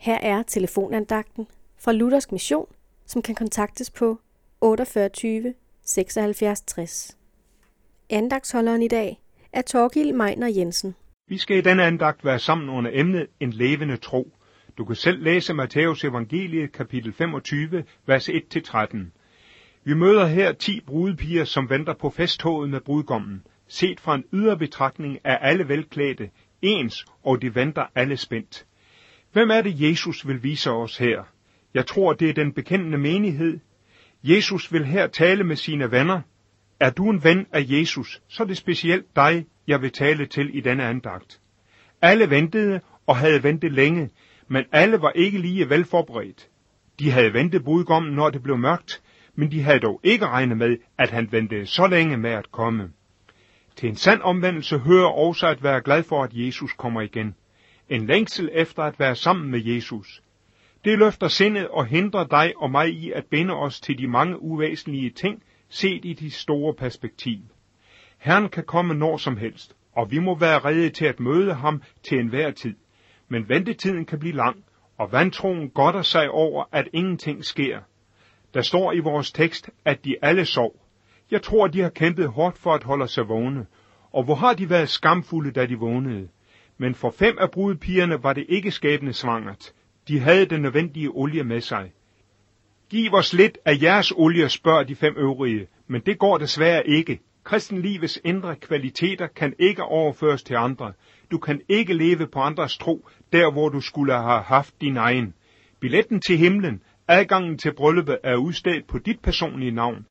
Her er telefonandagten fra Luthersk Mission, som kan kontaktes på 48 76 60. Andagsholderen i dag er Torgild Meiner Jensen. Vi skal i denne andagt være sammen under emnet En levende tro. Du kan selv læse Matteus evangelie kapitel 25, vers 1-13. Vi møder her ti brudepiger, som venter på festtoget med brudgommen. Set fra en ydre betragtning er alle velklædte, ens, og de venter alle spændt. Hvem er det, Jesus vil vise os her? Jeg tror, det er den bekendende menighed. Jesus vil her tale med sine venner. Er du en ven af Jesus, så er det specielt dig, jeg vil tale til i denne andagt. Alle ventede og havde ventet længe, men alle var ikke lige velforberedt. De havde ventet budgommen, når det blev mørkt, men de havde dog ikke regnet med, at han ventede så længe med at komme. Til en sand omvendelse hører også at være glad for, at Jesus kommer igen. En længsel efter at være sammen med Jesus. Det løfter sindet og hindrer dig og mig i at binde os til de mange uvæsentlige ting, set i de store perspektiv. Herren kan komme når som helst, og vi må være rede til at møde ham til enhver tid. Men ventetiden kan blive lang, og vantroen godter sig over, at ingenting sker. Der står i vores tekst, at de alle sov. Jeg tror, de har kæmpet hårdt for at holde sig vågne, og hvor har de været skamfulde, da de vågnede. Men for fem af brudepigerne var det ikke skæbne svangert. De havde den nødvendige olie med sig. Giv os lidt af jeres olie, spørger de fem øvrige, men det går desværre ikke. Kristenlivets indre kvaliteter kan ikke overføres til andre. Du kan ikke leve på andres tro, der hvor du skulle have haft din egen. Billetten til himlen, adgangen til brylluppet er udstedt på dit personlige navn.